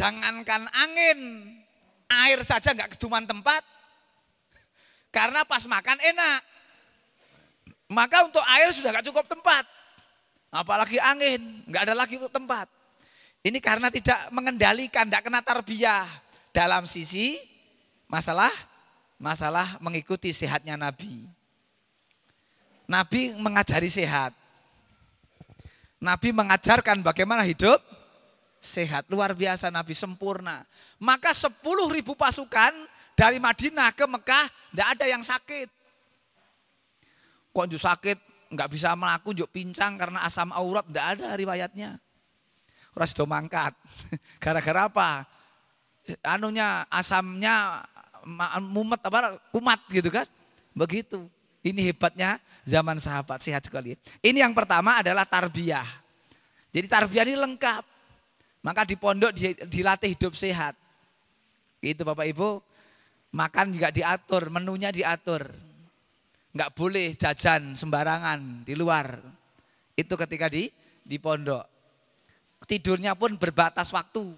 Jangankan angin, air saja nggak keduman tempat. Karena pas makan enak. Maka untuk air sudah nggak cukup tempat. Apalagi angin, nggak ada lagi tempat. Ini karena tidak mengendalikan, tidak kena tarbiyah dalam sisi masalah masalah mengikuti sehatnya Nabi. Nabi mengajari sehat. Nabi mengajarkan bagaimana hidup sehat. Luar biasa Nabi sempurna. Maka 10 ribu pasukan dari Madinah ke Mekah tidak ada yang sakit. Kok sakit nggak bisa melaku juk pincang karena asam aurat tidak ada riwayatnya. Ras do mangkat. Gara-gara apa? Anunya asamnya mumet apa kumat gitu kan? Begitu. Ini hebatnya zaman sahabat sehat sekali. Ini yang pertama adalah tarbiyah. Jadi tarbiyah ini lengkap. Maka di pondok dilatih hidup sehat. Itu Bapak Ibu. Makan juga diatur, menunya diatur nggak boleh jajan sembarangan di luar. Itu ketika di di pondok. Tidurnya pun berbatas waktu.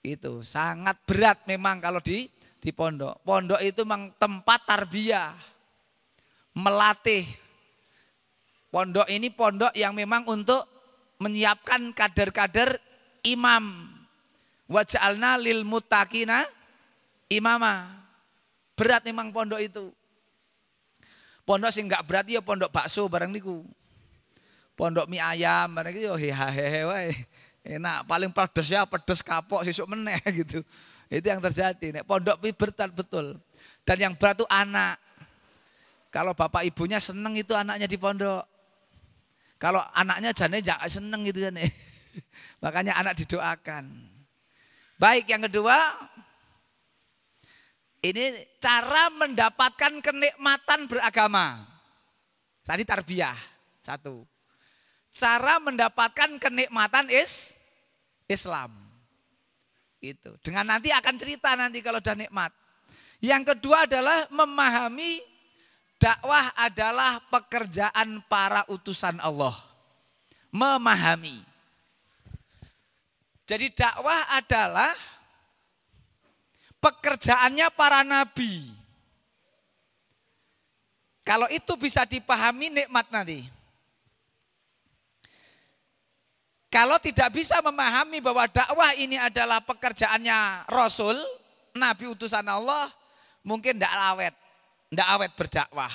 Itu sangat berat memang kalau di di pondok. Pondok itu memang tempat tarbiyah. Melatih. Pondok ini pondok yang memang untuk menyiapkan kader-kader imam. Waj'alna lil mutakina imama. Berat memang pondok itu. Pondok sing enggak berarti ya pondok bakso bareng niku. Pondok mie ayam bareng itu ya hehehe wae. Enak, paling pedes ya pedes kapok sesuk meneh gitu. Itu yang terjadi. Nek pondok mie berat betul. Dan yang berat itu anak. Kalau bapak ibunya seneng itu anaknya di pondok. Kalau anaknya jane jangan seneng gitu jane. Makanya anak didoakan. Baik, yang kedua ini cara mendapatkan kenikmatan beragama. Tadi tarbiyah, satu. Cara mendapatkan kenikmatan is Islam. Itu. Dengan nanti akan cerita nanti kalau sudah nikmat. Yang kedua adalah memahami dakwah adalah pekerjaan para utusan Allah. Memahami. Jadi dakwah adalah pekerjaannya para nabi. Kalau itu bisa dipahami nikmat nanti. Kalau tidak bisa memahami bahwa dakwah ini adalah pekerjaannya Rasul, Nabi utusan Allah, mungkin tidak awet, tidak awet berdakwah.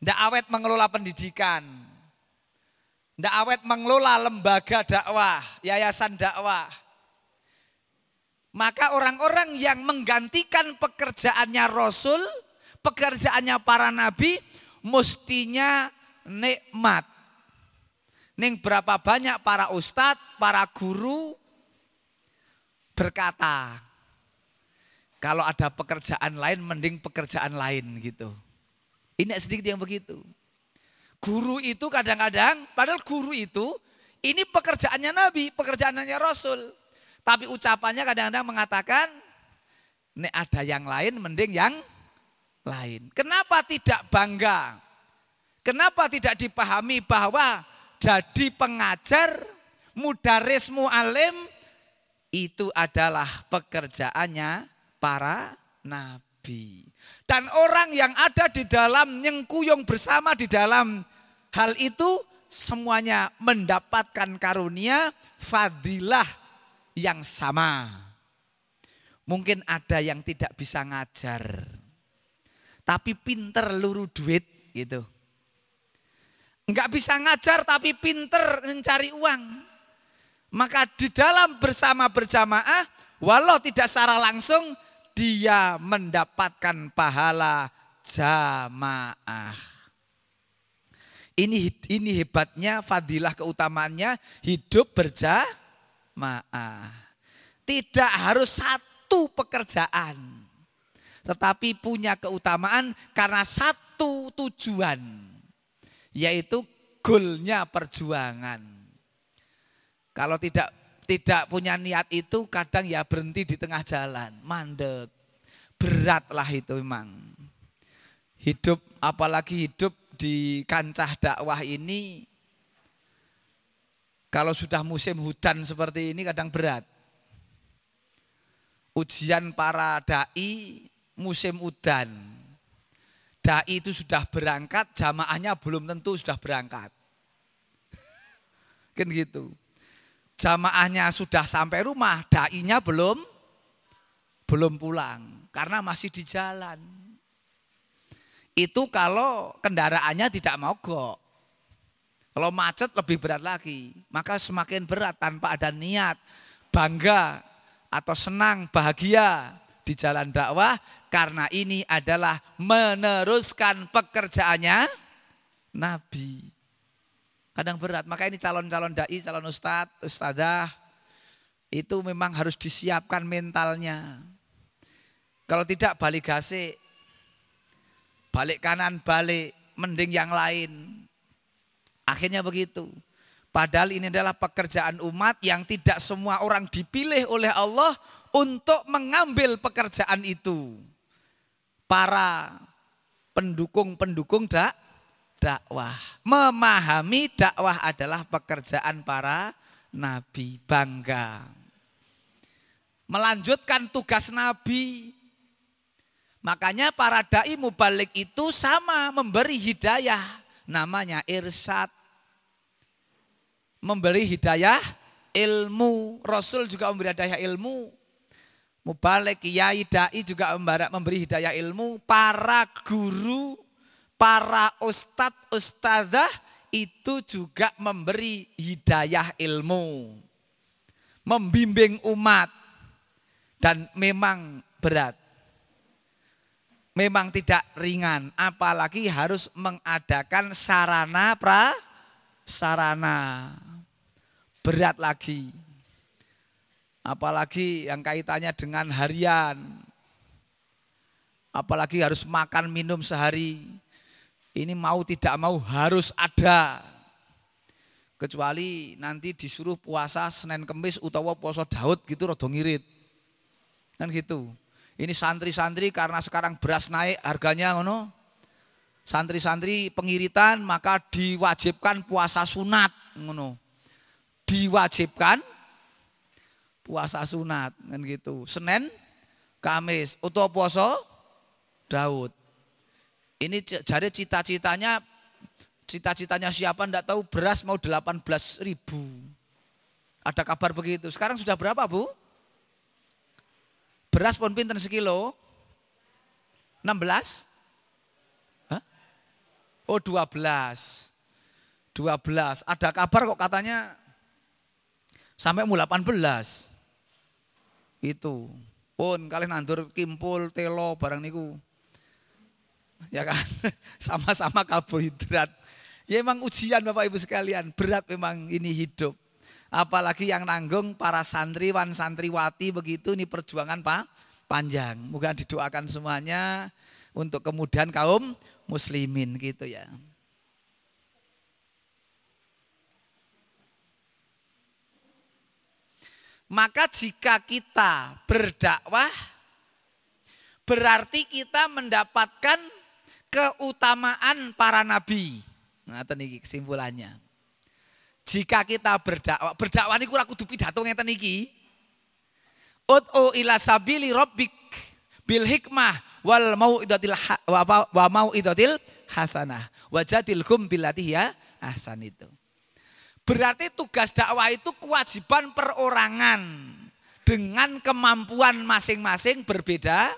Tidak awet mengelola pendidikan. Tidak awet mengelola lembaga dakwah, yayasan dakwah. Maka orang-orang yang menggantikan pekerjaannya Rasul, pekerjaannya para nabi, mestinya nikmat. Ning berapa banyak para ustadz, para guru berkata, kalau ada pekerjaan lain mending pekerjaan lain gitu. Ini sedikit yang begitu. Guru itu kadang-kadang, padahal guru itu ini pekerjaannya Nabi, pekerjaannya Rasul. Tapi ucapannya kadang-kadang mengatakan, ini ada yang lain mending yang lain. Kenapa tidak bangga? Kenapa tidak dipahami bahwa jadi pengajar, mudaris mu'alim, itu adalah pekerjaannya para nabi. Dan orang yang ada di dalam nyengkuyung bersama di dalam hal itu semuanya mendapatkan karunia fadilah yang sama. Mungkin ada yang tidak bisa ngajar. Tapi pinter luru duit gitu. Enggak bisa ngajar tapi pinter mencari uang. Maka di dalam bersama berjamaah, walau tidak secara langsung, dia mendapatkan pahala jamaah. Ini ini hebatnya fadilah keutamaannya hidup berjamaah. Tidak harus satu pekerjaan. Tetapi punya keutamaan karena satu tujuan. Yaitu goalnya perjuangan. Kalau tidak tidak punya niat itu kadang ya berhenti di tengah jalan, mandek. Beratlah itu memang. Hidup apalagi hidup di kancah dakwah ini kalau sudah musim hujan seperti ini kadang berat. Ujian para dai musim udan. Dai itu sudah berangkat, jamaahnya belum tentu sudah berangkat. kan gitu jamaahnya sudah sampai rumah, dainya belum belum pulang karena masih di jalan. Itu kalau kendaraannya tidak mogok. Kalau macet lebih berat lagi, maka semakin berat tanpa ada niat bangga atau senang, bahagia di jalan dakwah karena ini adalah meneruskan pekerjaannya Nabi. Kadang berat, maka ini calon-calon dai, calon ustadz, ustadzah, itu memang harus disiapkan mentalnya. Kalau tidak balik gasik, balik kanan, balik, mending yang lain. Akhirnya begitu. Padahal ini adalah pekerjaan umat yang tidak semua orang dipilih oleh Allah untuk mengambil pekerjaan itu. Para pendukung-pendukung dak dakwah. Memahami dakwah adalah pekerjaan para nabi, bangga. Melanjutkan tugas nabi. Makanya para dai mubalik itu sama memberi hidayah. Namanya irsyad. Memberi hidayah ilmu. Rasul juga memberi hidayah ilmu. Mubalik, kiai, dai juga memberi hidayah ilmu. Para guru para ustadz ustadzah itu juga memberi hidayah ilmu. Membimbing umat. Dan memang berat. Memang tidak ringan. Apalagi harus mengadakan sarana pra sarana. Berat lagi. Apalagi yang kaitannya dengan harian. Apalagi harus makan minum sehari ini mau tidak mau harus ada. Kecuali nanti disuruh puasa Senin Kemis utawa puasa Daud gitu rada ngirit. Kan gitu. Ini santri-santri karena sekarang beras naik harganya ngono. Santri-santri pengiritan maka diwajibkan puasa sunat ngono. Diwajibkan puasa sunat kan gitu. Senin, Kamis, utawa puasa Daud. Ini jadi cita-citanya cita-citanya siapa enggak tahu beras mau 18 ribu. Ada kabar begitu. Sekarang sudah berapa bu? Beras pun pinter sekilo. 16? Hah? Oh 12. 12. Ada kabar kok katanya sampai mau 18. Itu. Pun kalian nandur kimpul, telo, barang niku ya kan? Sama-sama karbohidrat. Ya emang ujian Bapak Ibu sekalian, berat memang ini hidup. Apalagi yang nanggung para santriwan, santriwati begitu ini perjuangan Pak panjang. Moga didoakan semuanya untuk kemudian kaum muslimin gitu ya. Maka jika kita berdakwah berarti kita mendapatkan keutamaan para nabi. Nah, ini kesimpulannya. Jika kita berdakwah, berdakwah ini kurang kudu pidato ngeten iki. Ud'u ila sabili rabbik bil hikmah wal mau'idatil wa, mau'idatil hasanah. Wajadilhum billati ya ahsan itu. Berarti tugas dakwah itu kewajiban perorangan dengan kemampuan masing-masing berbeda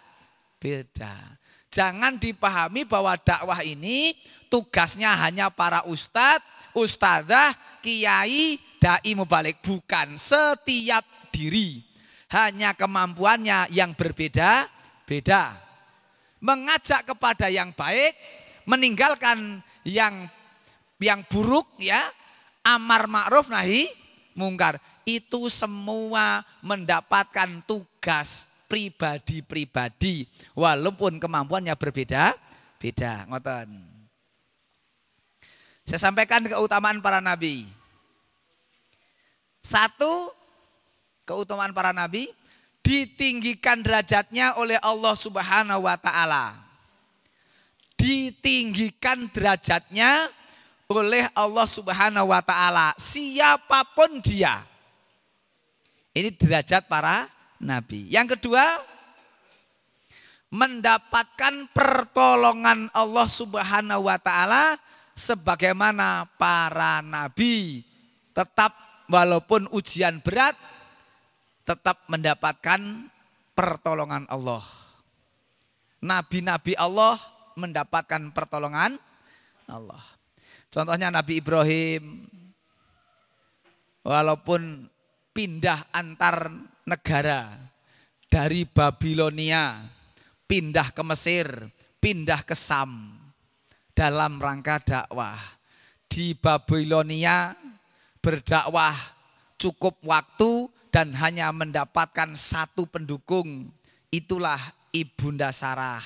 beda. Jangan dipahami bahwa dakwah ini tugasnya hanya para ustadz, ustadzah, kiai, dai mubalik. Bukan setiap diri. Hanya kemampuannya yang berbeda-beda. Mengajak kepada yang baik, meninggalkan yang yang buruk ya, amar ma'ruf nahi mungkar. Itu semua mendapatkan tugas pribadi-pribadi walaupun kemampuannya berbeda beda ngoten. Saya sampaikan keutamaan para nabi. Satu, keutamaan para nabi ditinggikan derajatnya oleh Allah Subhanahu wa taala. Ditinggikan derajatnya oleh Allah Subhanahu wa taala, siapa pun dia. Ini derajat para nabi. Yang kedua, mendapatkan pertolongan Allah Subhanahu wa taala sebagaimana para nabi tetap walaupun ujian berat tetap mendapatkan pertolongan Allah. Nabi-nabi Allah mendapatkan pertolongan Allah. Contohnya Nabi Ibrahim. Walaupun pindah antar negara. Dari Babilonia pindah ke Mesir, pindah ke Sam. Dalam rangka dakwah. Di Babilonia berdakwah cukup waktu dan hanya mendapatkan satu pendukung. Itulah Ibunda Sarah.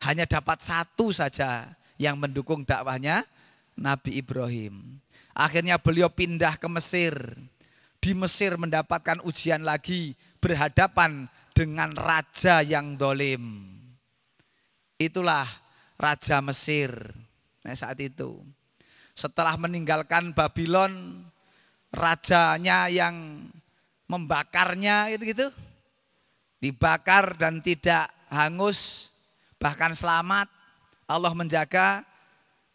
Hanya dapat satu saja yang mendukung dakwahnya Nabi Ibrahim. Akhirnya beliau pindah ke Mesir. Di Mesir mendapatkan ujian lagi berhadapan dengan raja yang dolim. Itulah Raja Mesir nah, saat itu. Setelah meninggalkan Babylon, rajanya yang membakarnya itu gitu. Dibakar dan tidak hangus, bahkan selamat. Allah menjaga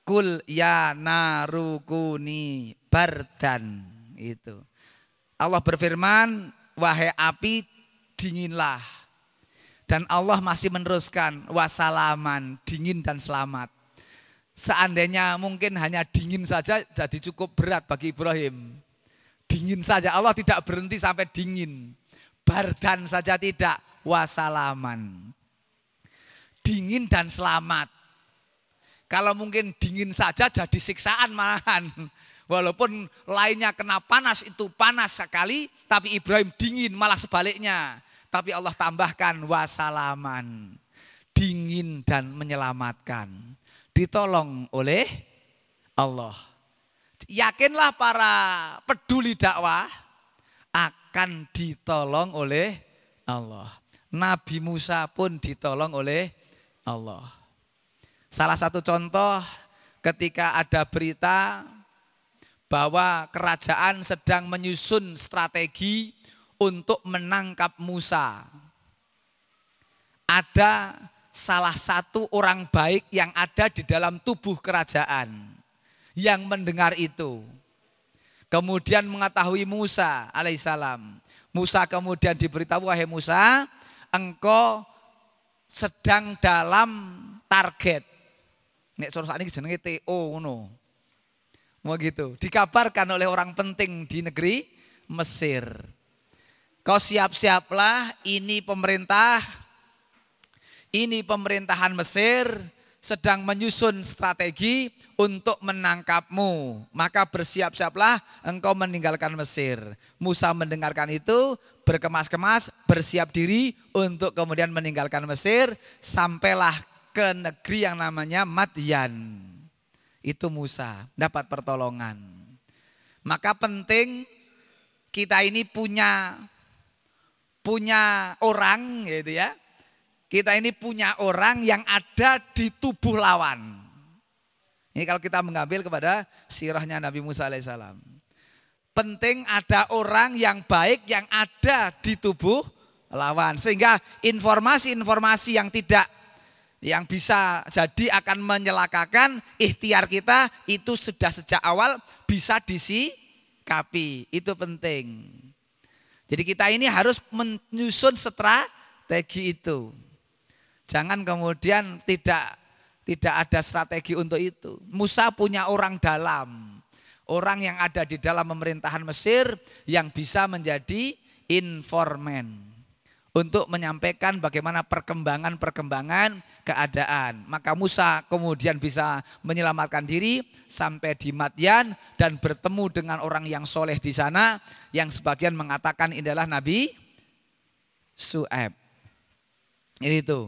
Kul ya narukuni bardan itu. Allah berfirman, wahai api dinginlah. Dan Allah masih meneruskan wasalaman, dingin dan selamat. Seandainya mungkin hanya dingin saja jadi cukup berat bagi Ibrahim. Dingin saja, Allah tidak berhenti sampai dingin. Bardan saja tidak, wasalaman. Dingin dan selamat. Kalau mungkin dingin saja jadi siksaan malahan. Walaupun lainnya kena panas itu panas sekali, tapi Ibrahim dingin malah sebaliknya. Tapi Allah tambahkan wasalaman. Dingin dan menyelamatkan. Ditolong oleh Allah. Yakinlah para peduli dakwah akan ditolong oleh Allah. Nabi Musa pun ditolong oleh Allah. Salah satu contoh ketika ada berita bahwa kerajaan sedang menyusun strategi untuk menangkap Musa. Ada salah satu orang baik yang ada di dalam tubuh kerajaan yang mendengar itu. Kemudian mengetahui Musa alaihissalam. Musa kemudian diberitahu, wahai Musa, engkau sedang dalam target Nek suruh ini jenenge TO ngono. Mau gitu. Dikabarkan oleh orang penting di negeri Mesir. Kau siap-siaplah ini pemerintah ini pemerintahan Mesir sedang menyusun strategi untuk menangkapmu. Maka bersiap-siaplah engkau meninggalkan Mesir. Musa mendengarkan itu, berkemas-kemas, bersiap diri untuk kemudian meninggalkan Mesir. Sampailah ke negeri yang namanya Madyan. Itu Musa, dapat pertolongan. Maka penting kita ini punya punya orang gitu ya. Kita ini punya orang yang ada di tubuh lawan. Ini kalau kita mengambil kepada sirahnya Nabi Musa alaihissalam. Penting ada orang yang baik yang ada di tubuh lawan. Sehingga informasi-informasi yang tidak yang bisa jadi akan menyelakakan ikhtiar kita itu sudah sejak awal bisa disikapi. Itu penting. Jadi kita ini harus menyusun strategi itu. Jangan kemudian tidak tidak ada strategi untuk itu. Musa punya orang dalam. Orang yang ada di dalam pemerintahan Mesir yang bisa menjadi informan. Untuk menyampaikan bagaimana perkembangan-perkembangan keadaan. Maka Musa kemudian bisa menyelamatkan diri sampai di Madian dan bertemu dengan orang yang soleh di sana. Yang sebagian mengatakan ini adalah Nabi Su'eb. Ini itu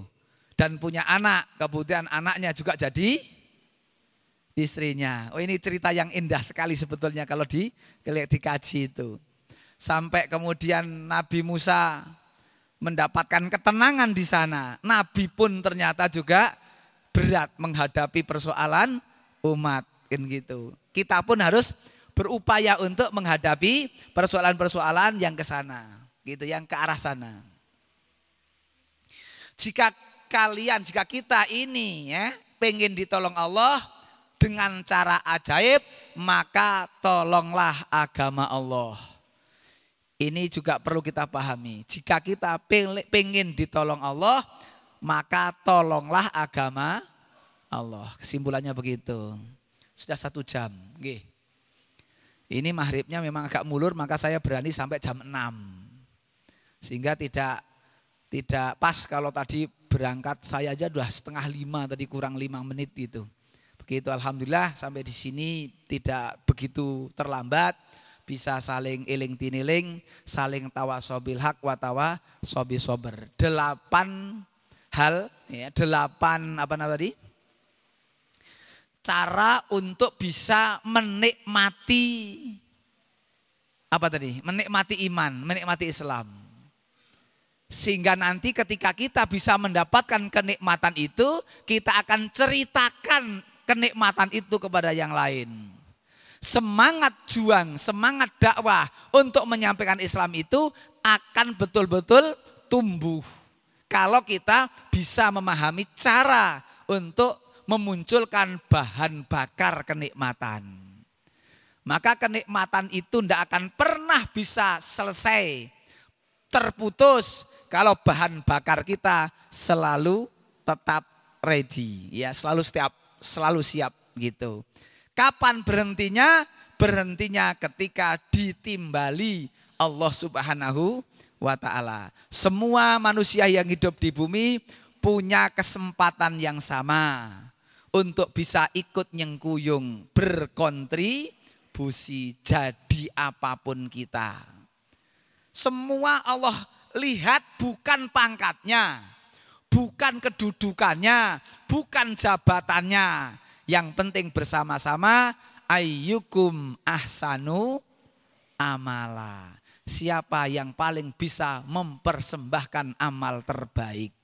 dan punya anak, kemudian anaknya juga jadi istrinya. Oh ini cerita yang indah sekali sebetulnya kalau di dikaji itu. Sampai kemudian Nabi Musa mendapatkan ketenangan di sana. Nabi pun ternyata juga berat menghadapi persoalan umat kan gitu. Kita pun harus berupaya untuk menghadapi persoalan-persoalan yang ke sana, gitu, yang ke arah sana. Jika kalian, jika kita ini ya pengen ditolong Allah dengan cara ajaib, maka tolonglah agama Allah. Ini juga perlu kita pahami. Jika kita pengen ditolong Allah, maka tolonglah agama Allah. Kesimpulannya begitu. Sudah satu jam. Ini maghribnya memang agak mulur, maka saya berani sampai jam 6. Sehingga tidak tidak pas kalau tadi berangkat saya aja udah setengah lima tadi kurang lima menit gitu. Begitu Alhamdulillah sampai di sini tidak begitu terlambat. Bisa saling iling tiniling, saling tawa sobil hak watawa sobi sober. Delapan hal, ya, delapan apa nama tadi? Cara untuk bisa menikmati apa tadi? Menikmati iman, menikmati Islam. Sehingga nanti ketika kita bisa mendapatkan kenikmatan itu, kita akan ceritakan kenikmatan itu kepada yang lain. Semangat juang, semangat dakwah untuk menyampaikan Islam itu akan betul-betul tumbuh. Kalau kita bisa memahami cara untuk memunculkan bahan bakar kenikmatan. Maka kenikmatan itu tidak akan pernah bisa selesai, terputus kalau bahan bakar kita selalu tetap ready, ya selalu setiap selalu siap gitu. Kapan berhentinya? Berhentinya ketika ditimbali Allah Subhanahu wa taala. Semua manusia yang hidup di bumi punya kesempatan yang sama untuk bisa ikut nyengkuyung, berkontribusi jadi apa pun kita. Semua Allah lihat bukan pangkatnya, bukan kedudukannya, bukan jabatannya. Yang penting bersama-sama ayyukum ahsanu amala. Siapa yang paling bisa mempersembahkan amal terbaik.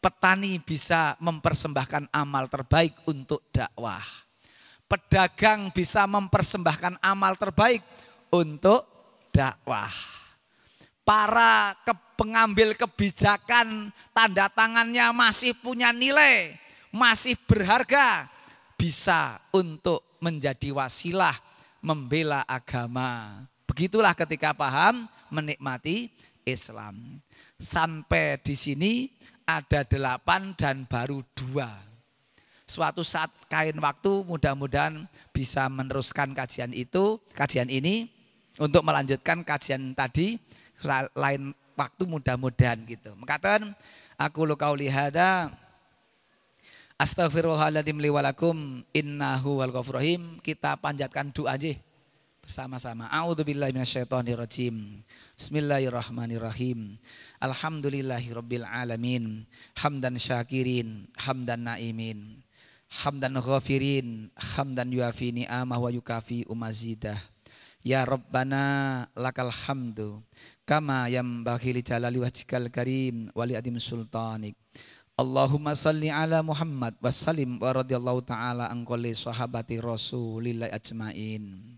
Petani bisa mempersembahkan amal terbaik untuk dakwah. Pedagang bisa mempersembahkan amal terbaik untuk dakwah para ke pengambil kebijakan tanda tangannya masih punya nilai, masih berharga, bisa untuk menjadi wasilah membela agama. Begitulah ketika paham menikmati Islam. Sampai di sini ada delapan dan baru dua. Suatu saat kain waktu mudah-mudahan bisa meneruskan kajian itu, kajian ini untuk melanjutkan kajian tadi lain waktu mudah-mudahan gitu. Mengatakan aku lu qauli hada Astaghfirullahaladzim liwalakum innahu wal Kita panjatkan doa aja. bersama-sama. A'udzubillahi minasyaitonirrajim. Bismillahirrahmanirrahim. Alhamdulillahirabbil alamin. Hamdan syakirin, hamdan naimin. Hamdan ghafirin, hamdan yuafi ni'amah wa yukafi umazidah. Ya Rabbana lakal hamdu kama yambaghi li jalali wajhikal karim wa li adim sultanik. Allahumma salli ala Muhammad wa sallim wa radiyallahu ta'ala an kulli sahabati Rasulillah ajmain.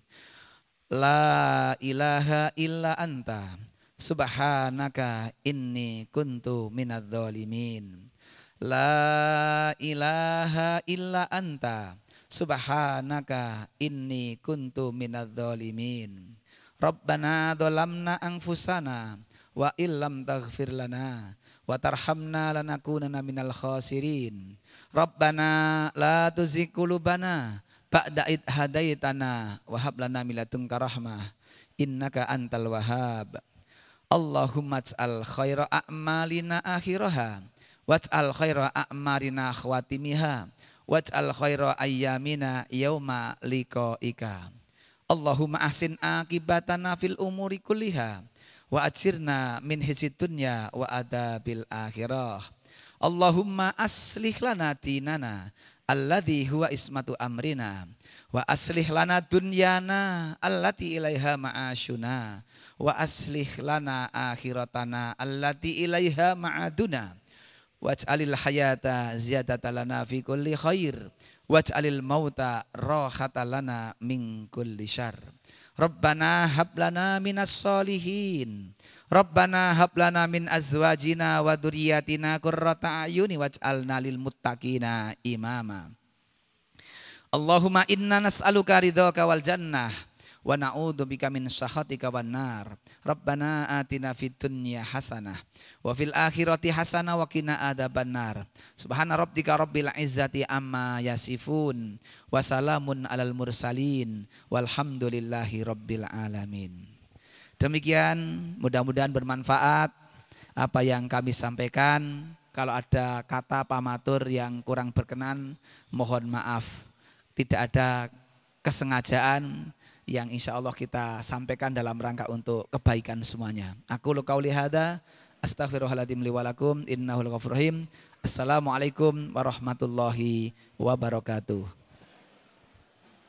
La ilaha illa anta subhanaka inni kuntu minadz zalimin. La ilaha illa anta subhanaka inni kuntu minadz zalimin. Rabbana dzalamna anfusana wa illam taghfir lana wa tarhamna minal khasirin. Rabbana la tuzigh qulubana ba'da id hadaitana wa hab lana min ladunka rahmah innaka antal wahhab. Allahumma ij'al khaira a'malina akhiraha waj'al khaira a'marina khawatimiha waj'al khaira ayyamina yauma liqa'ika. Allahumma ahsin akibatana fil umuri kulliha wa ajirna min hisid dunya wa adabil akhirah. Allahumma aslih lana dinana alladhi huwa ismatu amrina. Wa aslih lana dunyana allati ilaiha ma'asyuna wa aslih lana akhiratana allati ilaiha ma'aduna. Waj'alil hayata ziyadata lana fi kulli khair. Waj'alil mauta rahata lana min kulli syarr Rabbana hablana minas solihin. Rabbana hablana min azwajina wa duriyatina qurrata ayuni waj'alna lil muttaqina imama. Allahumma inna nas'aluka ridhaka wal jannah wa na'udzu bika min sakhatika wan nar. Rabbana atina fid dunya hasanah wa fil akhirati hasanah wa qina adzabannar. Subhana rabbika rabbil izzati amma yasifun wa salamun alal mursalin walhamdulillahi rabbil alamin. Demikian mudah-mudahan bermanfaat apa yang kami sampaikan. Kalau ada kata pamatur yang kurang berkenan, mohon maaf. Tidak ada kesengajaan yang insya Allah kita sampaikan dalam rangka untuk kebaikan semuanya. Aku lukau lihada, astaghfirullahaladzim liwalakum, innahul ghafurrahim. Assalamualaikum warahmatullahi wabarakatuh.